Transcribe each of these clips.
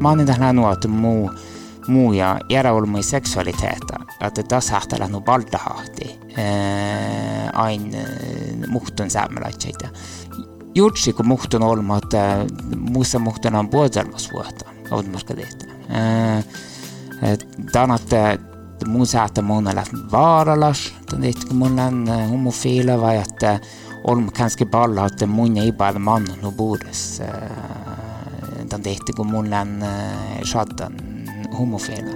Manin tähän nuotu muu, muu ja järjeolmui seksualiteeta, että tässä hähtää nu baldahahti ain muhtun saamelaitseita. Jutsi kun muhtun olma, että muussa muhtun on puolelmas vuotta, oudmarka tehtä. Tänät mun säätä monella vaaralas, tänne kun mun on homofiila vai että olma kanske balla, että mun ei bara man no bordes. ta eh, tehty, kun mun är saatan homofeena.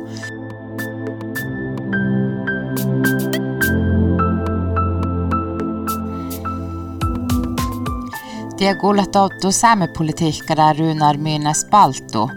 Tie kuljettauttu saamepolitiikkaa Runar Myynes Palttu.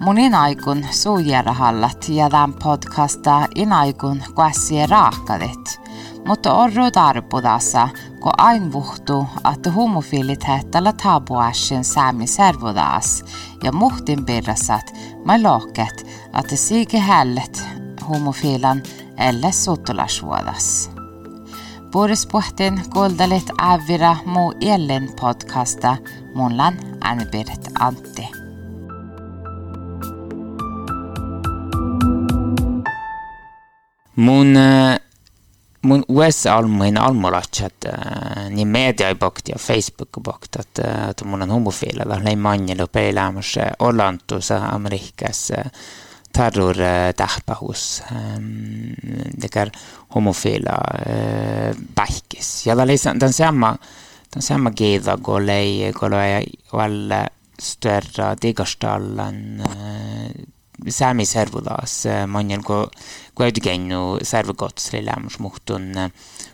Munin aikun suujerahallat ja tämän podcasta inaikun kassie raakkadet. Mutta on tarpudassa kun ainvuhtu, että homofiilit häättällä tabuashin saami servodaas. Ja muhtin pirrasat mai lohket, että siike hället homofiilan elle Boris Puolispuhtin kuultelit ävira muu Ellen podcasta. Mullan Anne-Birgit Antti. Mun äh, mun US-almuin almulatset niin media ei bakti ja Facebook bakti, että, että mun on homofiililla, lei manjelu peilämässä Olantussa Amerikassa terror tähpähus dekar homofila pähkis. Ja den samma den samma geda golei golei walla säämi servulas eh, ma olen nagu kuidagi käinud servukotsile, mis muhtun,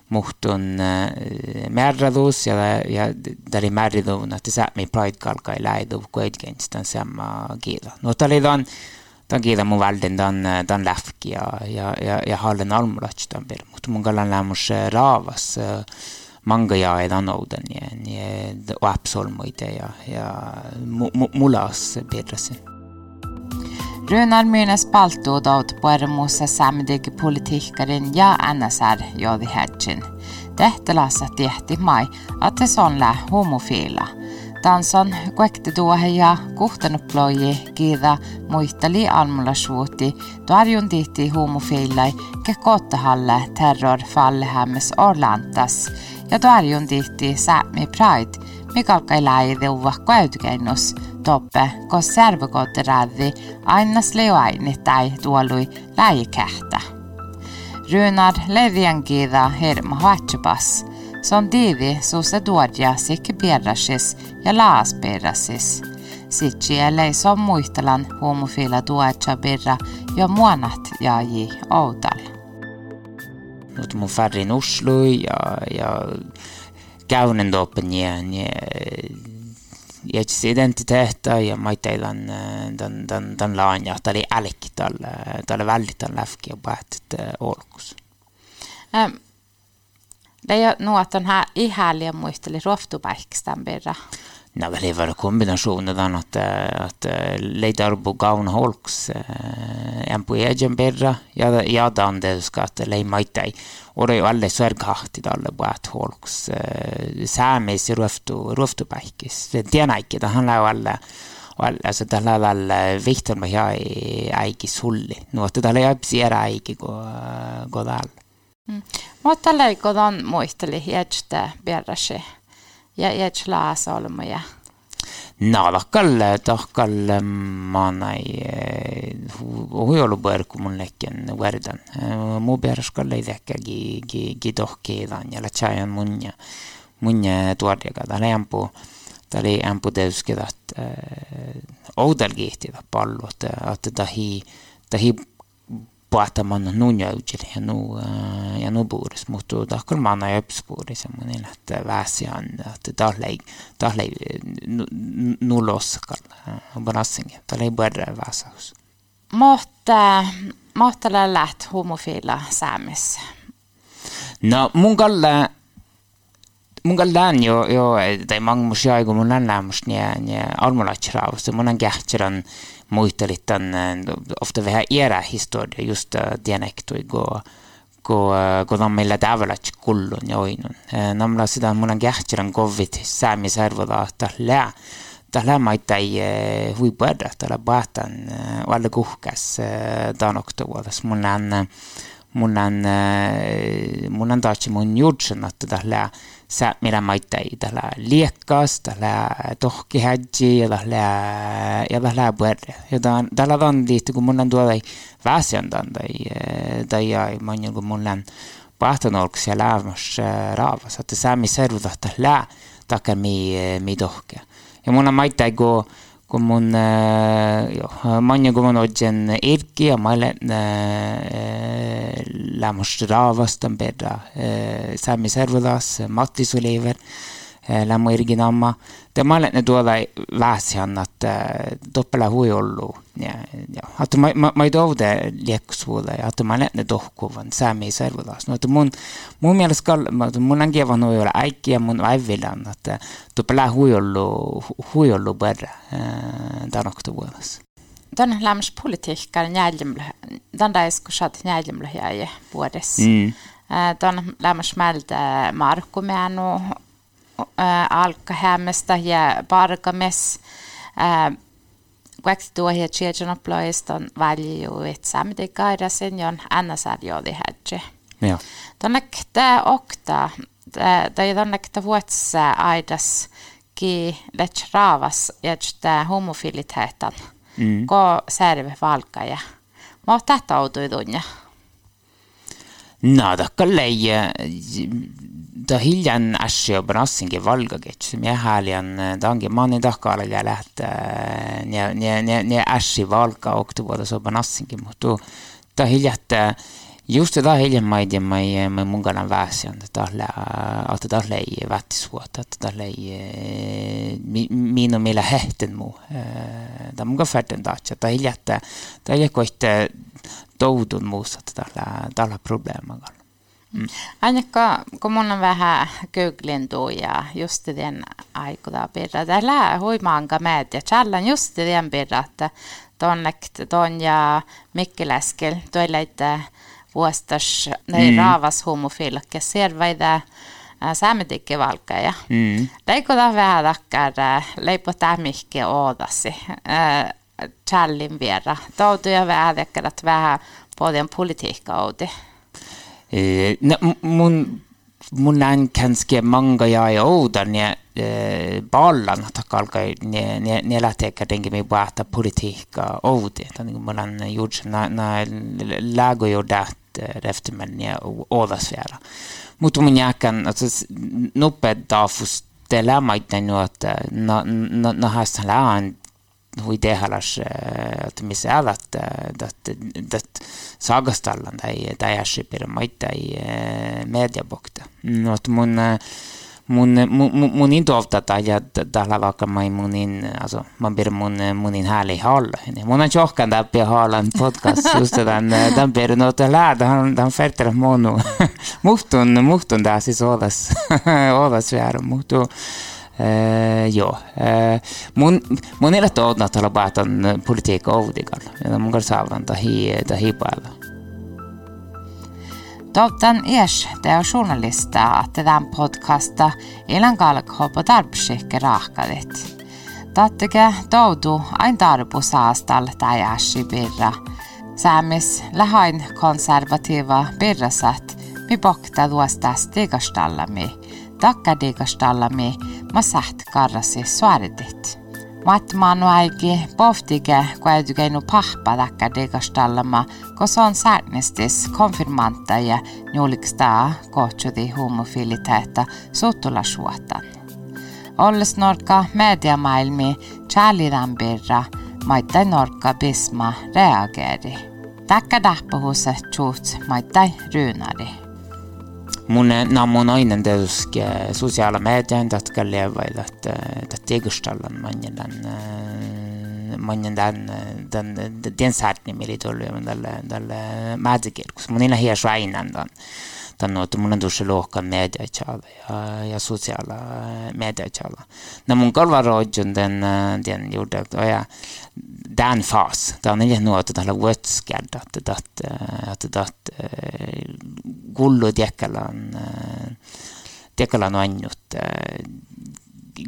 muhtun eh, määralus ja, ja ta oli määralus, että säämi pride kalka ei läidu kuidagi tämän sama kiila. No ta oli tämän, tämän kiilan mun välden tämän, tämän lähki ja, ja, ja, ja hallen almulatsi tämän vielä, mutta mun kallan lämmus eh, raavas manga ja elanouden ja, ja apsolmuide ja, ja mu, mu, mulas piirrasin Runarmyyne spaltuutaut puermuussa samdigi politiikkarin ja NSR jodi hetsin. Tehtelassa tiehti mai, atte son lä homofiila. Tanson kuekti tuohe ja kuhtanuploji kiida muihtali almulla suuti, tuarjun tihti homofiilai ke kottahalle terror fallehämmes Orlantas ja tuarjun tihti Sápmi pride – mikalkai läideuva käytkennus toppe kos servokoterävi ainas leuaini tai tuolui läikähtä. Runar levian kiida herma huatsupas – Son divi suusa duodjasi pierrasis ja laasperrasis. Sitsi ellei som muistelan homofila duodja birra jo muonat jaaji outal. Nyt mun färrin Oslo ja, ja käynen dopen ja, ja jätsi identiteettä ja maiteilan den, den, den laanja, tämä oli älkki tälle, tälle väldigt tälle läfki ja päätet olkus. Ähm, det är nog att den här ihärliga muisteli roftupäikstan birra. Nei, det har vært kombinationer den att, att lejdar på gaun holks en på egen berra ja ja dan det ska att lej majtai och det är alla svärghat i dalle på att holks samis rufto rufto bikes det är nike det handlar ju alla alltså det handlar väl vikten med jag är inte sulli nu att det jag ser är inte gå gå dal Mm. Mutta leikodan muisteli hiestä pieräsi ja, ja klaas olema ja. No, tahkal, tahkal maanai eh, huiolupõõrku mul lekken võrdan. Eh, mu peres ka ei tehkegi ki, ki tohkeedan ja lähtsai on munja, munja tuorjaga. Ta oli ampu, ta oli ampu täyskeda, et eh, oudal kihti ta pallu, et ta hi, ta hi vaatama noh, Nuno ja Nuu ja Nuburis muutuvad ahkul maana ja õppuspuuris ja mõni läht väsi on tahle, tahle null oskal õppurassingi, talle ei põrra väsaus. Mohta, mohtale läht homofiila saamis? No mun kalle mul on ju, ju täimang mul ja mul on lämmus nii, nii armulatšraavus, mul on kähtsärän muistelitan ofta vähän era historia just dialektoi go kun kun on meillä täväläts kullun ja oinun. Namla sitä mul on kähtsärän kovit saami servoda tällä. Tällä maita ei huipuada, tällä baatan, valle kuhkas tanoktuvuodas. Mun on, mun on, mun on taas mun juursen, että tällä saab minema Aitai, ta läheb Liekas, ta läheb Tohki Hädži ja ta läheb, ja ta läheb Võrre. ja ta on, täällä on tietysti, kun mulla on tuolla väsäntänyt tai, tai mä niin kuin mulla on pahtanolk siellä lämmässä äh, raavassa, että saa missä ruuta, että lää takia mi, äh, mi tohkia. Ja mulla on Aitai, kun kun mun äh, manja govan odgen evki eh, ja mailen äh, lämmus raavastan bedda äh, Sami Servolas, eh, Mattis Oliver, äh, lämmö irginamma. Te mallet ne tuolla väsihan, että toppela hui ollut. Ja, ja, että mä, mä, mä ei toude liekkusuulle, että mallet ne tohkuvan säämi servulas. No, että mun, mun mielestä kall, mun on kieva nui olla äikki ja mun väivilän, että toppela hui ollut, hui ollut perä tämän oktovuodessa. Tänne lämmäs politiikkaan jäljemlä, tänne iskusat jäljemlä jäi vuodessa. Mm. Tänne lämmäs meiltä Markku Mänu alkahämmestä ja parkames Kuekti tuo ja tjejen oploiston välju et samde kaira sen jon jodi hädje. Ja. Tonnek tää okta, tai tonnek tää vuotsa aidas ki lech raavas ja tää homofiliteetan. Mm. Ko serve valkaja. Mä oon tätä outui tunja. Nadakalleie ta hiljan äsja jopa assinkin valkaketsu. Mie häälien tanki maani tahkaalaja lähtää. Ne ässi valkaa oktuvuodessa jopa assinkin, mutta ta äh, hiljattaa just ta hiljan mai de mai mai mungana väsian ta la att ta lei vättisvuot att ta lei minu millä hehten mu ta munga färden ta ta hiljatta ta hiljakoitte toudun muussa tällä, tällä probleemalla. Mm. Ainakaan kun mun on vähän googlintu ja just den aikoda pirra. Täällä huimaanka meet ja challan just den pirra, että tonnekt ton ja Mikkeläskel toileita vuostas nei mm. raavas homofilkke servaida saametikke valkaja. Mm. Leikoda vähän takkar leipo tämihke oodasi. Challin viera. Toutuja vähän tekevät vähän paljon politiikkaa outi. Eh, no, mun mun on kanske många jag är oudan ja ballan att kalka ne ne ne lähtee kuitenkin me päätä politiikkaa outi. Tämän mun on na na lago jo dat rehtimäniä odasfera. Mutta mun jälkeen nopea taafus teillä maittanut, että no, no, no haastan lähen hui tehalas, että missä alat, että saagastallan tai, tai ässipirmaita tai mediabokta. No, että mun äh, mun mun mun intovtata ja tällä vaikka mai munin alltså man ber mun munin härlig hall mun on tjockan där på hallan podcast just den den ber något att lära han den färter mono muhtun muhtun där siis odas odas väärin muhtun Uh, joo. Uh, mun, mun ei ole että olla päätän politiikka outikalla. Ja mun kanssa saavan tahi, tahi päällä. On journalista, että tämän podcasta ilan kalkho på darbskikke rahkadit. Tattike toudu ain darbu saastal tai äsi birra. Säämis lähain konservativa birrasat mi bokta luostas stigastallami takkadiikastallami ma säht karrasi suaridit. Mat manu aigi pohtige kuäytykeinu pahpa takkadiikastallama, kun se on säätnistis konfirmanta ja nuulikstaa kohtsudi homofiliteetta suutulasuotan. Olles norka mediamaailmi chalidanbirra, maittai norka bisma reageeri. Takka dahpahuset tjuut maittai ryynari. Mun na mun ainen tedusk sosiaala meedian tatka levaid että että tegustallan manjen den manjen den den den saatni mili tollu tälle tälle mädikirkus mun ina hias ainan dan dan että mun tuossa lohkan media chala ja ja sosiaala media chala na mun kalvaroidjun den den gjorde att ja den fas den är nog att det har att att gullu tekkälän, tekkälän on ainult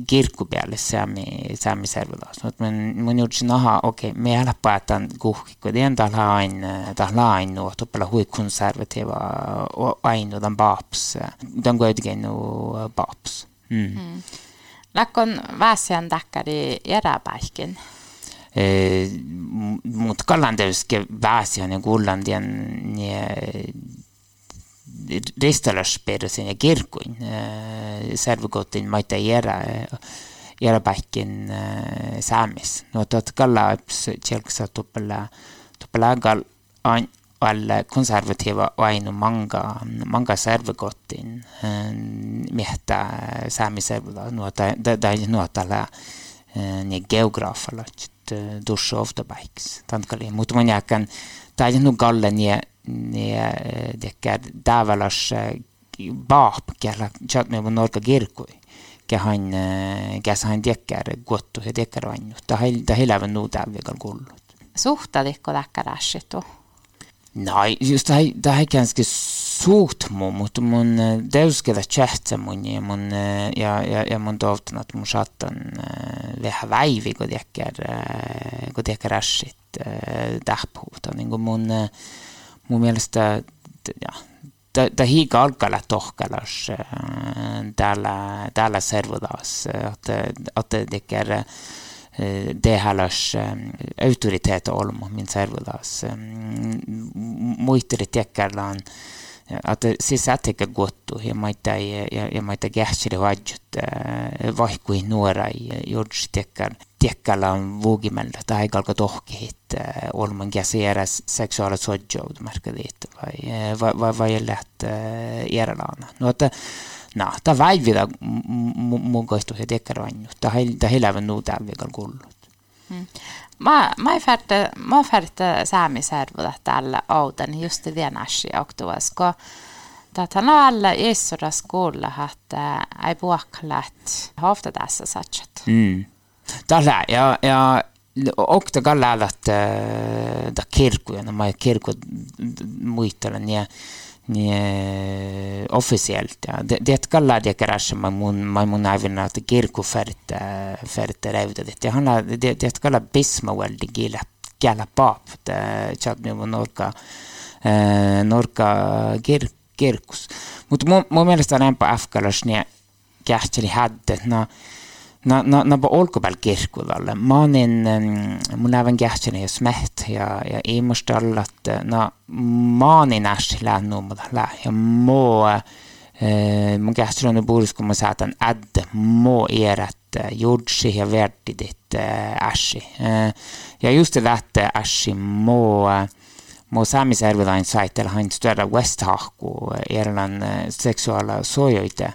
kirkku peale saami, saami servulas. Mutta mun, mun juuri naha, okei, okay, me ei päätän kuhki, kun teidän tahla aina, tahla aina, tuppella huikun servetiva aina, tämän paaps. Tämän kuitenkin paaps. Mm. Mm. Lakkon väsian takkari järäpäihkin. E, Mutta kallan tietysti väsian ja kullan tien ristalaspersen ja kirkuin servukotin maita jera jera pähkin saamis. No tot kalla tjelksa tuppela tuppela gal an alla konservativa ainu manga manga servukotin mehtä saamiservulla nuota da nuota la ni geografalla dusha ofta bikes tankali mutta man jäkan tai nu galle nie dekar davalas baap kella chat me norka girkui ke han kes han dekkar gottu ja dekkar vannu ta hel ta helavan nu tävvigal kullut suhtadikko läkkärashitu Nej, just det här, det här är ganska svårt mot mun deuskeda chatta mun ja mun ja ja ja mun dovtan att mun chattan vähän väivi kun dekkar kun dekkar rashit dahpuuta niin kuin mun mun mielestä ja, tämä hiika alkaa tohkalas täällä, täällä servudas, että, että tekee det halas autoriteet olmo min servudas. Muisteri tekärlaan Att siis ätega kohtu ja ma ei tea ja, ja ma ei tea kähtsile vaidjut vahkui noora George Tekkar. Tekkalla on vuokimällä tai aikalko tohki, että olman käsi eräs seksuaalit sodjoud märkadiit vai, vai, vai, vai läht järelaana. No, että no, ta väivida mun koistu se Tekkar vannu. Ta, ta helävän nuu täällä kullut. Mm. Mä, mä färte, mä färte saamisarvoda tällä ouden just i den asia oktovasko. Tätä on alla isoda skola että ei vuokkalat hofta tässä satchat. Mm. Tällä ja ja okta kallat da kirkkuja, no mä kirkku muistelen ja Eh, officiellt. Ja. Det, det kalla deklarasje man, man må nevne att kirka forterevde det. Det handler det, det kalla bismawel de galapap det chadnum norka eh, norka kirk kirkus. Mutta mun, mun mielestä on enpä afkalasnia kähteli häddet. No, na na na ba olkobal kirkudalle manin mun även kähtseni ja smet ja ja imustallat na manin äsillä numalla ja mo mun kähtseni burisku mun saatan ad mo erat jordsi ja vertidit äsi ja just det att äsi mo mo saamisärvilain saitella hain stöda westhahku erlan seksuaala sojoite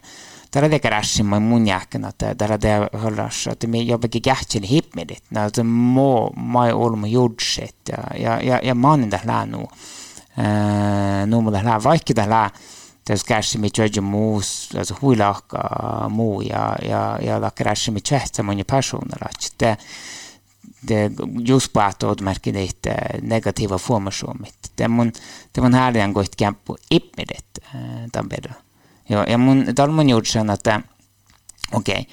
Dalla de garashin man munjaken att dalla de höllars att me jag bege gatchen hip med det. När det må mai olmo jordset. Jag jag jag mannen där la nu. Eh nu må där la vaikke där la. Det ska ske med jag mus alltså hulaka mu ja ja ja där krasch med tvätta man ju personer att det det just på att odmärka det negativa former som mitt. Det man det man här den gått kamp på ip med det. Den bättre. Ja, ja mun, täällä mun juuri sen, että okei. Okay.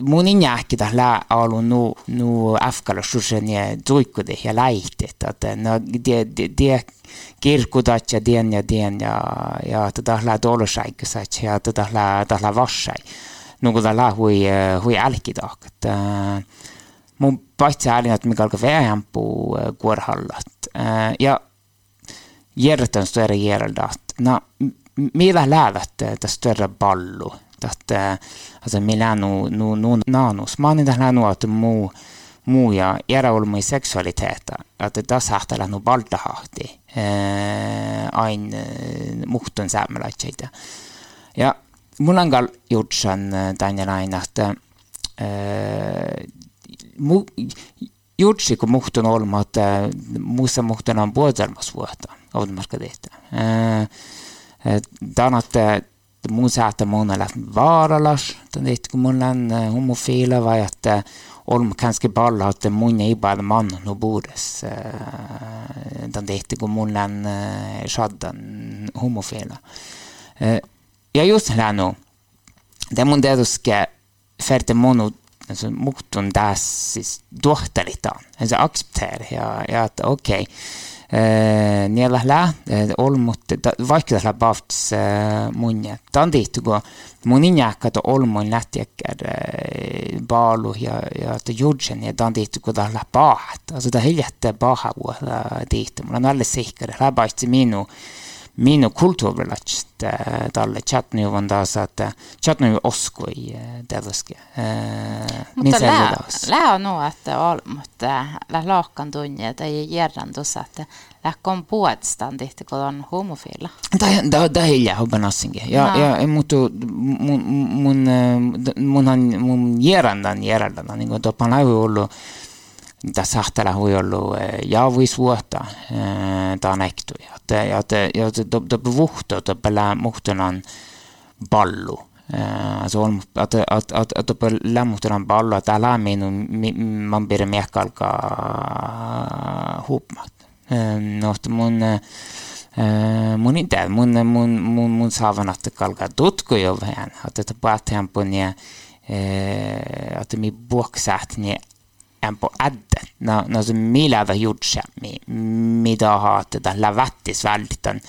mun injääkki tällä alu nu nu afkala susen ja tuikkude ja läihtet että no de de de kirkudat ja den ja den ja ja tätä lää dolosaiksat ja tätä lää tätä vassai nuku tällä hui hui alkidak että mun paitsi ääni että mikä alkaa vähemmän kuorhallat ja järjestön större järjeldat. No, millä lävät tästä större ballu. Tästä, alltså millä nu, nu, nu nanus. Oon tähän nu, että muu, muu ja eräolmui seksualiteetta. Että tässä hähtälä nu baltahahti. Ain muhtun säämäläitseitä. Ja mulla on kall jutsan tänne että mu, jutsi kun muhtun olma, että muussa muhtun on puolitelmas vuotta audmarka tehtä. Tänätte mun säätä monella vaaralas, tänne kun mun on homofiila vai että olma kanske balla att mun ei bara man no bordes. Den det kun mun on shaddan homofiila. Ja just här nu det mun tietysti färte monu se muutun taas siis duhtaritaan. Se accepterar ja, ja att okej, okay, äh, niillä lä, äh, olmut, vaikka tällä bafts äh, munja. Tämän tiittuko mun injääkkätä olmun lähtiäkkär äh, baalu ja, ja että judsen ja tämän tiittuko tällä paahat. Also tämä hiljättä paahavuohda tiittu. Mulla on alle sihkärä, läpäisti minua minu kulttuurilacht tälle chatnu taas, että chatnu oskoi tällaisia. Mutta lää, lää on nuo, että on, mutta lää lohkan tunne, tai järran tuossa, että lää on puolestaan tehty, kun on homofiila. Det är jag hoppas nassinge. Ja, ja, mutta mun, mun, mun, mun järrandan järrandan, niin kuin topan lähu ollut, tässä sahtella hui ollut jaavuisvuotta taan ektu. Ja, ja, ja to bevuhto, to pelää muhtunan ballu. Altså, at, at, at, at på lämmuhtunan ballu, että älä minun, man blir miekkalka huupmat. No, mun, mun inte, mun, mun, mun, mun saavanat kalka tutku jo vähän, että päätään på ne, että mi buoksaat ne en på addet, når, når så mye lave gjort seg, mi, mi da har at den lavattis valgt den,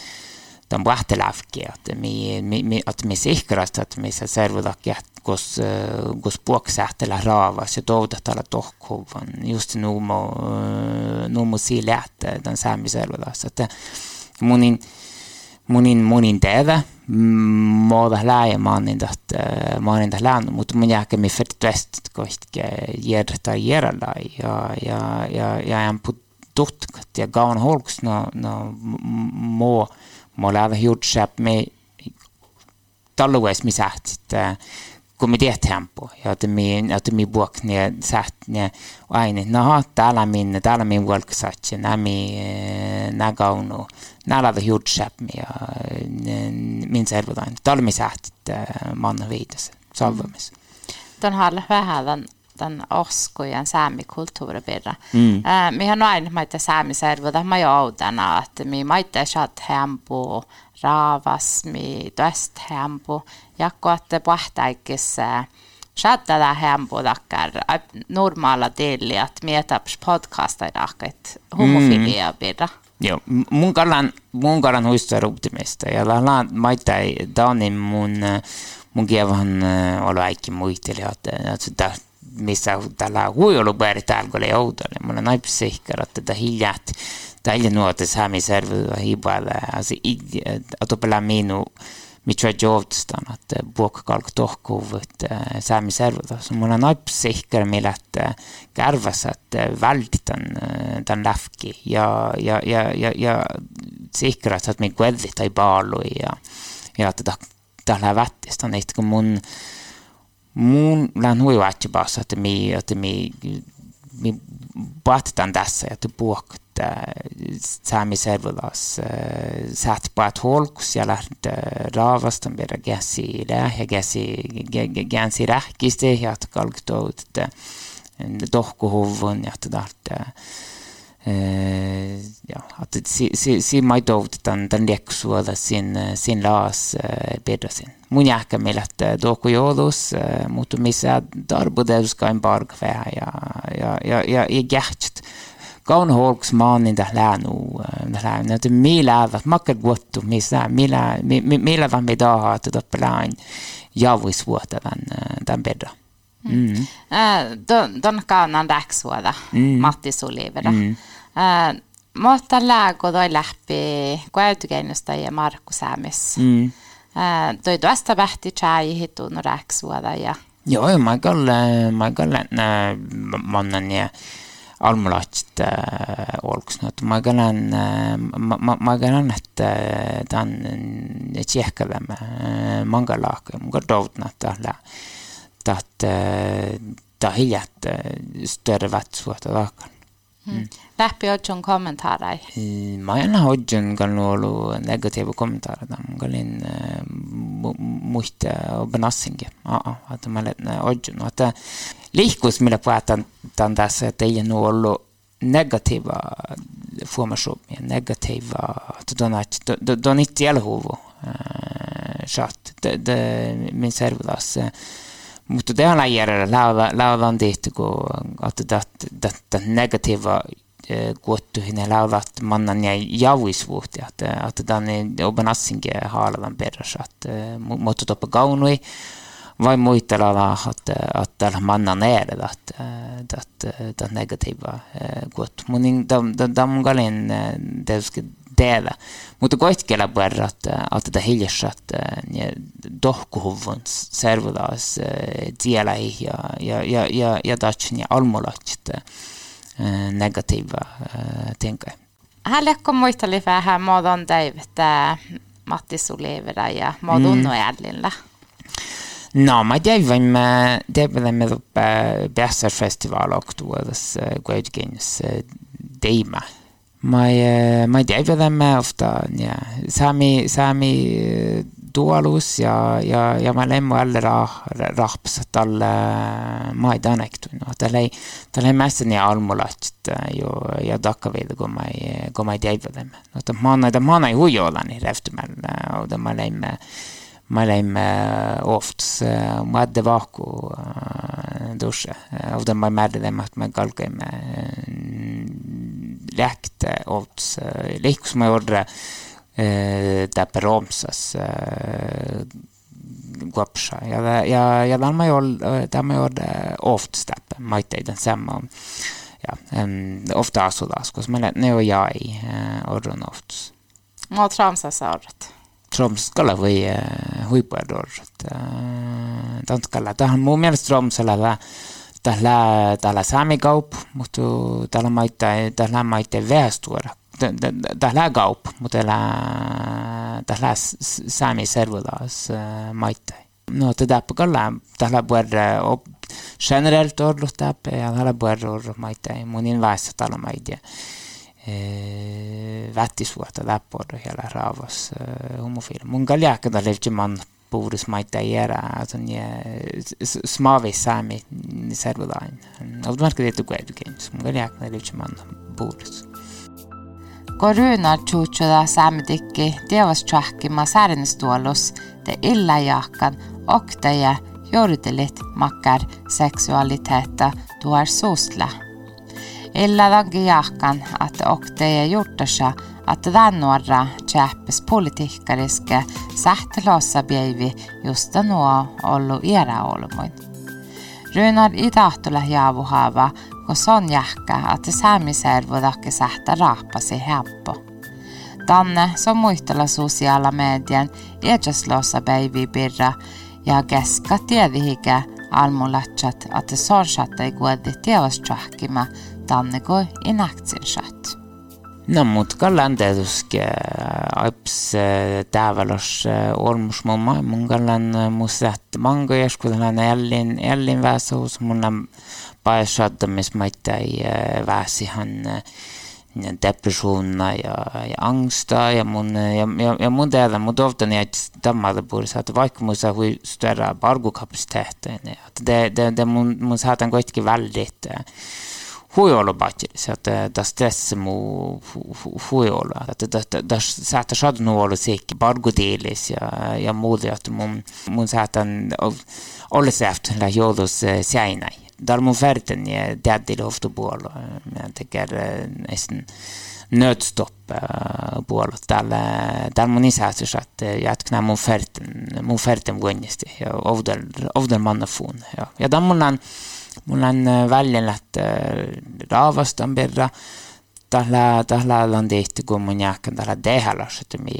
den brattelavki, at mi, mi, mi, att mi sikrast, at mi sa servodakki, at kus, kus eh, puoksähtellä raavas ja toudatalla tohkuvan, just nuumo, eh, nuumo sille, että tämän säämiservodassa, että munin, niin, munin, munin tehdä, måda lähe maanindat maanindat läännu, mutta mun jääkämi färdigt kohtke järjestää järjellä ja, ja, ja, ja en på tutkat ja gaun holks no, no må må lähe juurtsääp me tallues mi sähtit kun tiedät tempo ja että mi että mi buok ne säht ne aine no täällä minne täällä min walksatche nami nagaunu näillä juurtsääp ja min servodain talmi sähtit manna viitas salvamis Den har vähän den den oskojen saamikulttuuripirra. Mm. Äh, mi on aina maita saamiservuda, mä joudana, että mi maita saat hempu, raavas, mi toest hempu, jakko, että pahtaikis saat tätä hempu takkar normaala tiili, että mi etaps podcasta takkait homofilia pirra. Joo, mun kallan, mun kallan huistaa optimista ja la maita Danin mun mun kievahan olla äikki muisteli, että misau tällä huijoulu pääritäälkölle joudalle. Mulla naipis sehkara, tätä hiljat taljanuote saami servuva hibale, asi atopela minu, mitä johdustan, että vuokkakalk tohkuvat äh, saami servuva. Mulla naipis sehkara, äh, millä äh, kärväs, että vältitän tämän läfki ja, ja, ja, ja, ja sehkara, että me kuedlit tai paalui ja, ja että tällä vättistä on, että kun mun mun län huivaatsi bassa, että mi, että mi, mi bahtan tässä, että puhut saami servulas saat paat holkus ja läht raavasta mera gäsi läh ja gäsi gänsi rähkiste ja että että tohkuhuvun ja Uh, ja, att si, si, si mai dovt dan dan leksuoda sin sin las uh, bedra sin. Mun jääkä meillä, että tuoku joulus, mutta missä darbudelska en barg vähän ja, ja, ja, ja, ja gähtst. Kaun holks maan in täh läänu, läänu, että millä eivät makkar guottu, missä, millä, millä vaan me daha, että toppe lään javuis vuotta tämän, tämän bedra. Mm. Mm. Uh, don kaunan läksuoda, mm. Matti Sulivera. Mm. Uh, mutta lääko toi läpi kuäytykennusta ja Markku Säämis. Mm. Toi tuosta vähti chai hitun räksuoda ja... Joo, mä kyllä, mä kyllä monen ja almulatsit äh, olks not ma galan äh, ma ma galan että tan tsehkavem äh, mangalaak mun dovtnat tällä ta hiljat större vatsuota taakal Mm. läpi otsun kommentaare? ma ei anna otsun ka loolu negatiivne kommentaare, ta on ka selline muht benassingi, vaata ma olen otsun, vaata liiklus, mille vaatan, ta on tässä teie nuolu negativa formation, negativa, ta on inte jälle huvud, chat, min serverlasse. Mutta tällä järjellä laulan tehty, kun tätä negatiivaa kuottuihin ja laulat mannan ja javisvuhti, että että tämän oban assinkin haalavan perässä, että mutta toppa kaunui, vai muita lailla, että että mannan ääret, että että negatiiva kuottu. Mun niin tämä mun kalin tietysti tehdä. Mutta kaikkialla puolella, että että hiljassa, että dohkuhuvun servulaas tiellä ja ja ja ja ja tatsin ja almolat negatiiva tinkai. Hällekko muisteli vähän muodon että Matti Sulevera ja muodon mm. noellilla? No, ma teevimme, teevimme uppe Bärsarfestival oktoberes Guaidgens Deima. Ma ei, my, my teabevämme ofta. Ja. Sami, sami eh, tualus ja, ja, ja mä lemmu alle rah, rahps talle maidanek tunnu. Tal ei, tal ei mässä nii almulat eh, ju ja takka veel, kui ma ei, kui ma ei teabevämme. No ta maana, ta maana ei huvi olla nii rehtumäl, ta ma lemmu ma läime oft eh, madde vaaku eh, duše, eh, ofta ma ei mäleta temast, me kalgime lähte ots liikus ma juurde täpä roomsas kopsa ja, ja, ja där man gör, där man gör oft stepp, majta i densamma. Ja, um, ofta asulaskos, men nu är jag i uh, orron ofts. Vad tramsas ordet? Tromskalle või eh, huipuedur. Eh, Tanskalla. Tähän mun mielestä Tromsalla vähän tällä, tällä saami kaup, mutta tällä maita, tällä maita väestöä. Tällä kaup, mutta tällä, tällä saami servulas eh, maita. No, tätä pakalla, tällä puolella op, generellt orlut täpä ja tällä puolella maita, mun in väestöä tällä maita. Eh, vätisuota läppodo hela raavas eh, homofil. Mun kaljakada levti man puhdas maittajera, alltså ni eh, smavi saami ni servulain. Aldmarka det tog games. Mun kaljakada levti man puhdas. Korona tjutsula saamitikki teostrahkima säännöstuolus te illajaakkan oktaja jordelit makkar seksuaaliteetta tuar suustla. Illa dangi jahkan att oktaja juurtasa att dannuarra tjäppes politiikkariske sähteloossa beivi justa nuo ollu era olmuin. Runar i tahtula jaavuhaava kun son jähkä, että saamiservudakke sähtä raapasi helppo. Danne, som muistella sosiaala median, eedjäslossa baby birra ja keska tiedihike almulatsat, että sorsatta ei kuodi tievastjahkima, danne kui inaktsinsat. No mut kallan tietysti aips täävälos olmusmumma. Mun kallan musat mango joskus ellin, ellin väsuus. Mun on paessadamismaittai väsihan depressioona ja, ja angsta ja mun, ja, ja, ja mun teada mun toivon, että tämmöinen puolesta, että vaikka mun saa hui större bargokapasiteetten, että det, det, det mun, mun saatan kuitenkin väldigt huiolobatteris, että det stress mu huiolo, että det saatan saada nuolo siikki bargotiilis ja, ja muuta, että mun, mun saatan olla efter joulus seinai darmonferten ja tädillä oftopuolella. Mä tekee nästan nödstopp puolella. Täällä, täällä mun isässä, että jatkana mun ferten, mun ferten vuonnesti ja ovdel, ovdel mannafuun. Ja, ja tämän mulla mul on äh, välillä, että äh, raavastan perra, tällä, tällä on tehty kommunjääkän tällä tehäläs, että mi,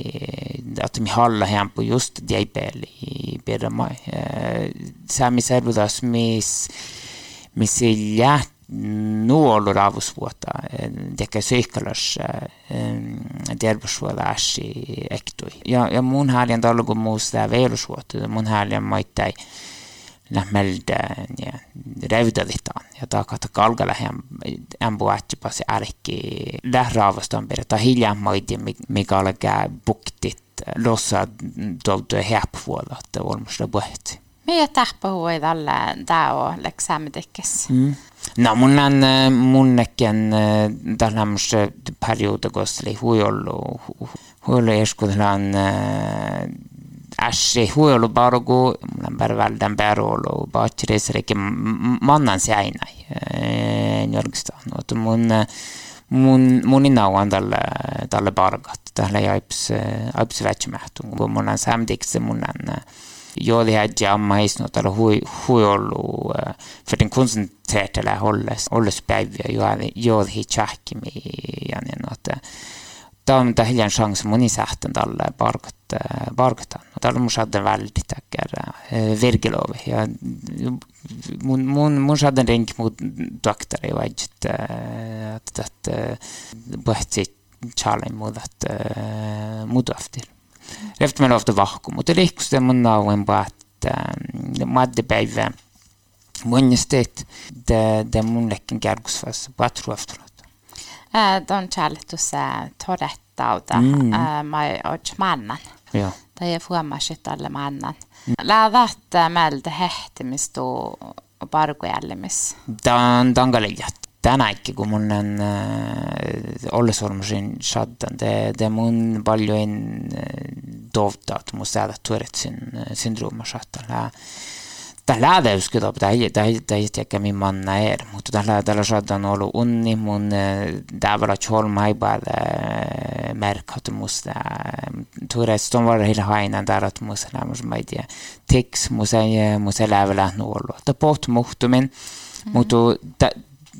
että mi halla hempu just jäipeli perra mai. Äh, sä mi servutas, mis, mis jäät nuolu raavusvuota, teke syhkalas tervusvuola äsi ektui. Ja, ja mun häljän talgu muusta veelusvuotta, mun häljän maittai. Äh, lähmeltä ja revdalitaan. Ja takata kalgalla hän ämpu ätsipasi ärkki lähraavastaan perä. hiljaa maiti, mikä alkaa buktit lossa tuolta häppuvuoda, että olmusta puhetti. Miä tahpahui tällä tää läksäämitekes? Mm. No mun on munnekin tällaisessa periodikossa oli huijollu huijollu eskutelan ässi huilu bargu, on välden berolu, baatchireiserikin mannan se aina, njörgsta. Mutta mun, mun, mun inauan tälle, tälle bargat, tälle jaips, jaips vätsämähtu, kun mun on samdiksi mun on joodi hädji isnu tälle hui, huiolu, för den koncentrerade hålles, hålles päiviä, joodi hi tjahkimi, ja niin, ta on, ta hiljem šans mõni sähtnud alla paarkümmend, paarkümmend, ta on mu saade väldi takkar, äh, Virgilov ja mun, mun, mun saade ringi mu doktori vaid, et, et äh, äh, põhti tšaali muudat, muudu aftir. Reft meil ofta vahku, mutta liikkuste mun nauen paat, maddepäivä, mm, mõnest teed, te, te mun lekkin kärgus vastu, patru aftur. don tšäletuse toretauda mm. Eh, ma ots mannan. Ta ei huomasit alle mannan. Mm. Lähdät eh, meiltä hehtimistu parkujällimis. Tämä on tankalijat. tänäkin, kun mun on äh, eh, ollesurmusin shaddan, det, det mun paljon äh, dovtat mun säälä tuoret sin, syndrooma shaddan. Äh, Tähläde uskuda, täiteka min manna är. Mutta tählädellä sadan ollut onni mun dävla cholmaibal märkat musta. Tureston var hela hainan där att musta lämmas mig det. Tex musta musta lävla nuolua. Ta pot muhtumin, mm. mutta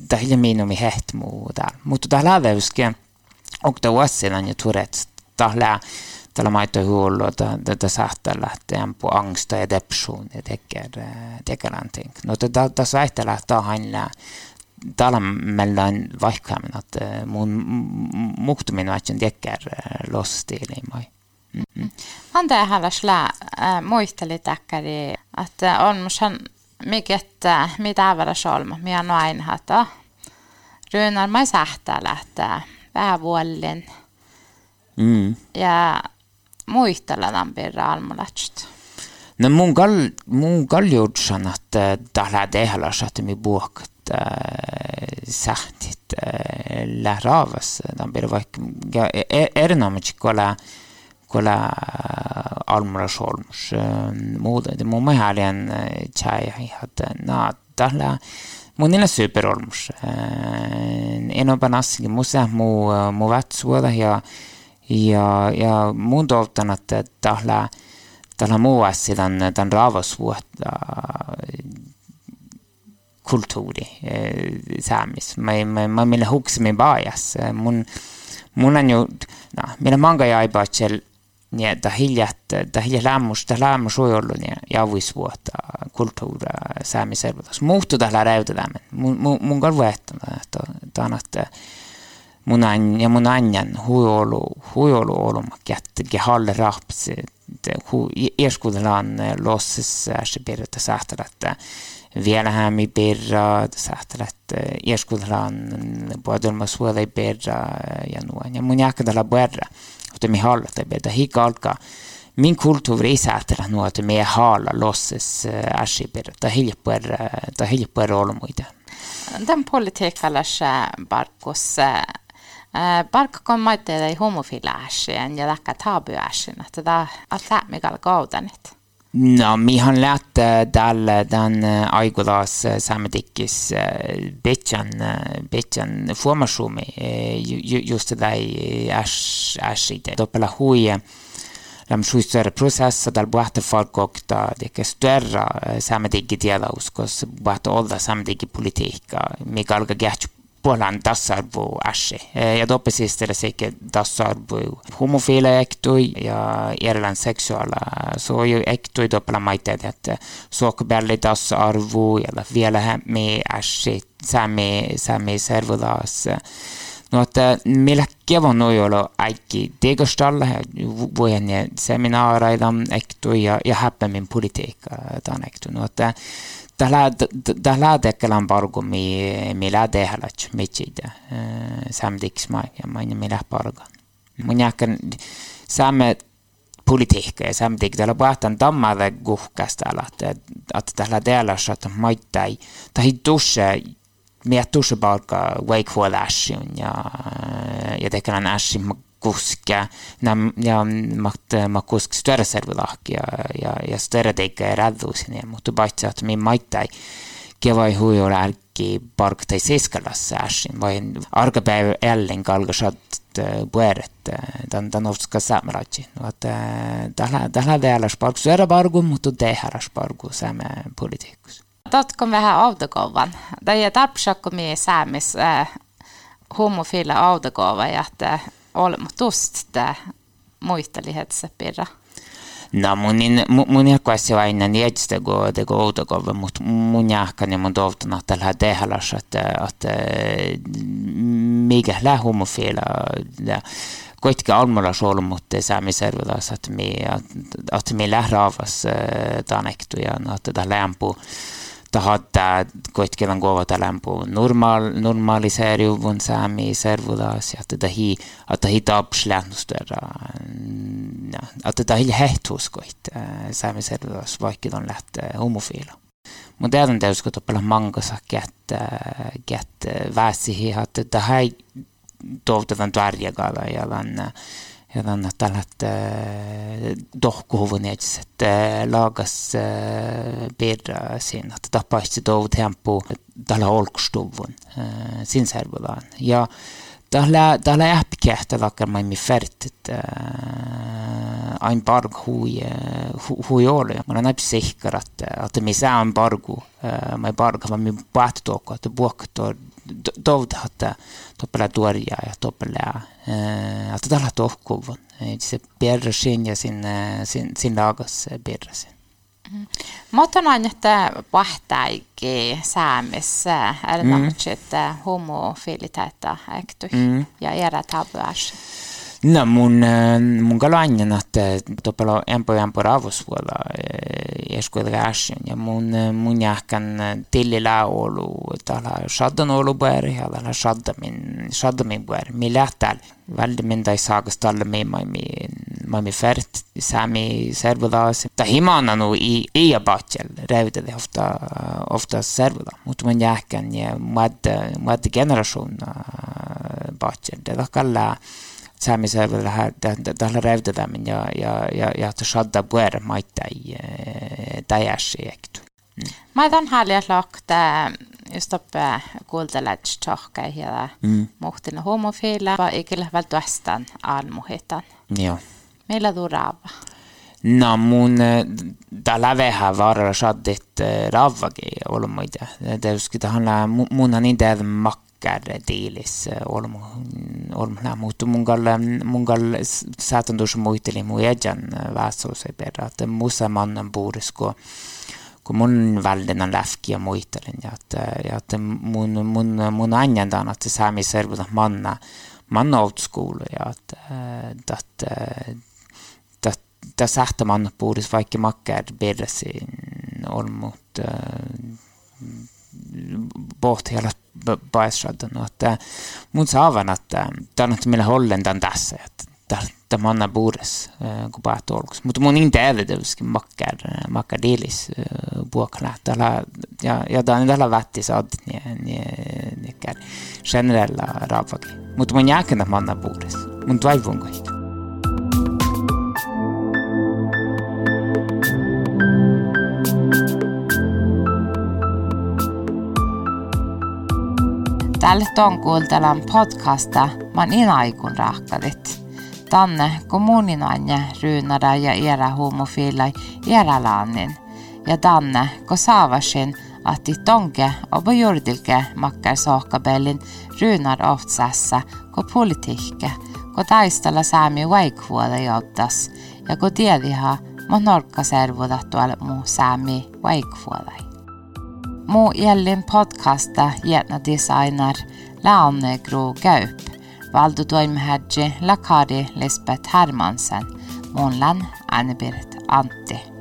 tähillä minumi hehtmuudal. Mutta tähläde uske, och då var sedan ju turets tählää tällä tällä maitohuolloa tätä saattaa lähteä på angst ja depression ja tekee, tekee någonting. No tätä tässä väittää tahanne täällä meillä on vaikka että mun muhtuminen on tekee lostiiliin. Mm-hmm. Ante halasla muisteli takkari, että on musan mycket mitä väl solma, minä on aina että Runar mai sähtää lähtää vähän vuollin. Mm. Ja muistella Tampereen almulatset. No mun, kal, mun kaljuutsan, että tällä tehdä saattaa mi puhkat äh, sähtit äh, lähraavas Tampere vaikka erinomaisesti kuolla kuolla äh, almurasolmus muuta. Mun mehälien tjäjä että naa tällä monilla superolmus. En ole panassakin musa mu mu vatsuoda ja ja, ja muud ootan, et tahle, tahle muu asi, ta on, ta on rahvuspuhta kultuuri e, saamis. ma ei, ma, ma mille huks me vajas, mun, mun on ju, noh, mille manga jäi patsel, nii et ta hiljalt, ta hilja lämmus, ta lämmus ujullu ja, ja võis vuota kultuuri saamise elus. muutub talle rääkida, mun, mun, mun ka võetud, et ta, ta on, et mun, an, eh, eh, eh, ja mun anjan huiolu, huiolu olmak, että gehalle rapsi, eskudelan lossis se pirjoitta sähtälättä. Vielähän mi pirra, sähtälättä, eskudelan puolelma suolei pirra ja nuan. Ja mun jakadala puerra, että mi hallata pirra, hikka alkaa. Min kulttuur ei sähtällä nuo, että me halla lossis äsi pirra, ta hiljapuerra, ta hiljapuerra olmuita. Den politik kallar sig Barkos Parkkakon maitteita ei homofiiliäsien ja läkkä tabuäsien, että tämä on lämmikällä kautanit. No, mihan läht tällä den aikulas sametikkis betjan betjan formatiumi just det där äs äsite. Doppela hui läm större processa där buahta folk och det större sametikki tiedous, koska buahta olla sametikki politiikka, mikä alkaa Puolan tasa-arvo ashe. Ja topesistele sekä tasa-arvo homofiila ektui ja erilainen seksuaala suoju ektui topella maita, että suokabälli tasa-arvo ja vielä me ashe saamme saamme servulaas. No, että meillä kevan nojolo äikki tegostalla voin seminaareilla ektui ja, ja häppämin politiikka tämän ektui. No, että ده الكلام برضه مي ميلاد اهلش ميتشي ده سام ديكس ماك يا مين ميلاد برضه من يكن سام politiikka ja sam dig tällä bahtan tammada guhkasta alat att tällä dela att maittai tai dusse miettusse palkka wake for ashin ja ja tekan ashin kuske, nam, ja makt, man kusk större servelak ja, ja, ja större teike räddusin ja muuttu paitsi, että minä maittai kevai huijur ärki parktai seiskalassa äsin, vai arkapäiv jälleen kalgasat pueret, tämän, tämän otska saamelaitsi. Tällä, tällä tehdä sparku, syödä parku, mutta tehdä sparku saame politiikassa. Tatko vähän autokouvan. Tai tarpsakko mie saamis äh, homofiila autokouva, että olmutusta muista lihetsäpirra? No munin, munin kuasi aina niedstä go de go outo go mut mun jahkan ja mun dovtana tällä dehalas att att mikä lä homofila ja kuitenkin almulla suolun, mutta saami servedas att me att, att me lähravas äh, eh, tanektujan att det lämpu äh, tahate, kuid kellel on koovad älembu normaal, normaliseeruvun saami servulas ja teda hi, ta hi taps lähnust ära. noh, ta hi hehtus, kuid saami servulas vaikid on läht homofiila. Mun teadon täys, kun tuolla mangossa kät, kät väsihi, että tämä ei tuotetaan tärjäkalla ja länne. Äh, ja kannattajat tohkuhuvun edes, että laagas perra siinä, että tapaisi tuovu tempu tällä olkustuvun sinsärvulaan. Ja tällä tällä äppikähtä vaikka mä emme färtit ain parg hui hui ole. Mä olen näppi sehkar, että missä on pargu. Mä parg, vaan minun päätä tuokko, että buokka tuoda hatte topella tuoria ja topella att tällä tohkuvun. Se perre sin ja sin sin sin lagas perre sin. Mutta on, että vahtaiki säämissä, är det että homofiliteettä äkty ja erä tabuas. No mun, mun kalainen, että topelo empo empo ravusvuola eskuilla äsken ja mun mun jähkän tillillä olu täällä shaddan olu bär ja täällä shaddamin shaddamin bär mi lähtääl väldigt mindre sagas tällä mi mai mi mai mi färt sami servulas ta himana nu i i abatjel revde ofta ofta servula mutta mun jähkän ja mad mad generation batjel det kalla سامسال ظهر رفدة من يا يا يا يا تشدى بوير مايتاي دايش يكتو Maidon härliä lakta just oppe eh, kuuldelet tjohka eh, ja mm. muhtin homofiila va ikil väl tuestan almuhitan. Joo. Meillä tuu raava? No mun eh, tällä vähän varra saddit raavagi olemaita. Tietysti tähän mun on niin tehdä mak diilis olmu olmna mutta mungal mungal satan dus muiteli muejan että musa mannan puurisko kun mun väldinen läfki ja muittelin. Ja että että mun mun mun anjandan että saami servuta manna manna outskoulu ja että että että sähtä manna puuris vaikka makkar berresin olmut pääsvad, noh, et muud saavad nad, tänu meille Holland on tässä, että tämä annan puhdas, kun päät olkoon. Mutta mun inte överdövskin makkar, makkar delis puokana. Tällä, ja, ja tämä on tällä vätti saad, niin generella raavakin. Mutta mun jääkin tämä annan puhdas. Mun toivon kohta. Tälle ton kuultelan podcasta man inaikun rahkadit. Tanne kommuninaanje ryynada ja era homofilai era lannin. Ja tanne ko saavasin atti tonke obo jordilke makkar sohkabellin ryynar ohtsassa ko politiikke, ko taistella saami vaikhuoda joutas ja ko tiediha mo norkkaservuda tuolle muu saami vaikhuodai. Mo Ellin podcasta jätna designer Laane Grågaup, valdo doim hedje Lakari Lisbeth Hermansen, Monlan Anne-Berit Antti.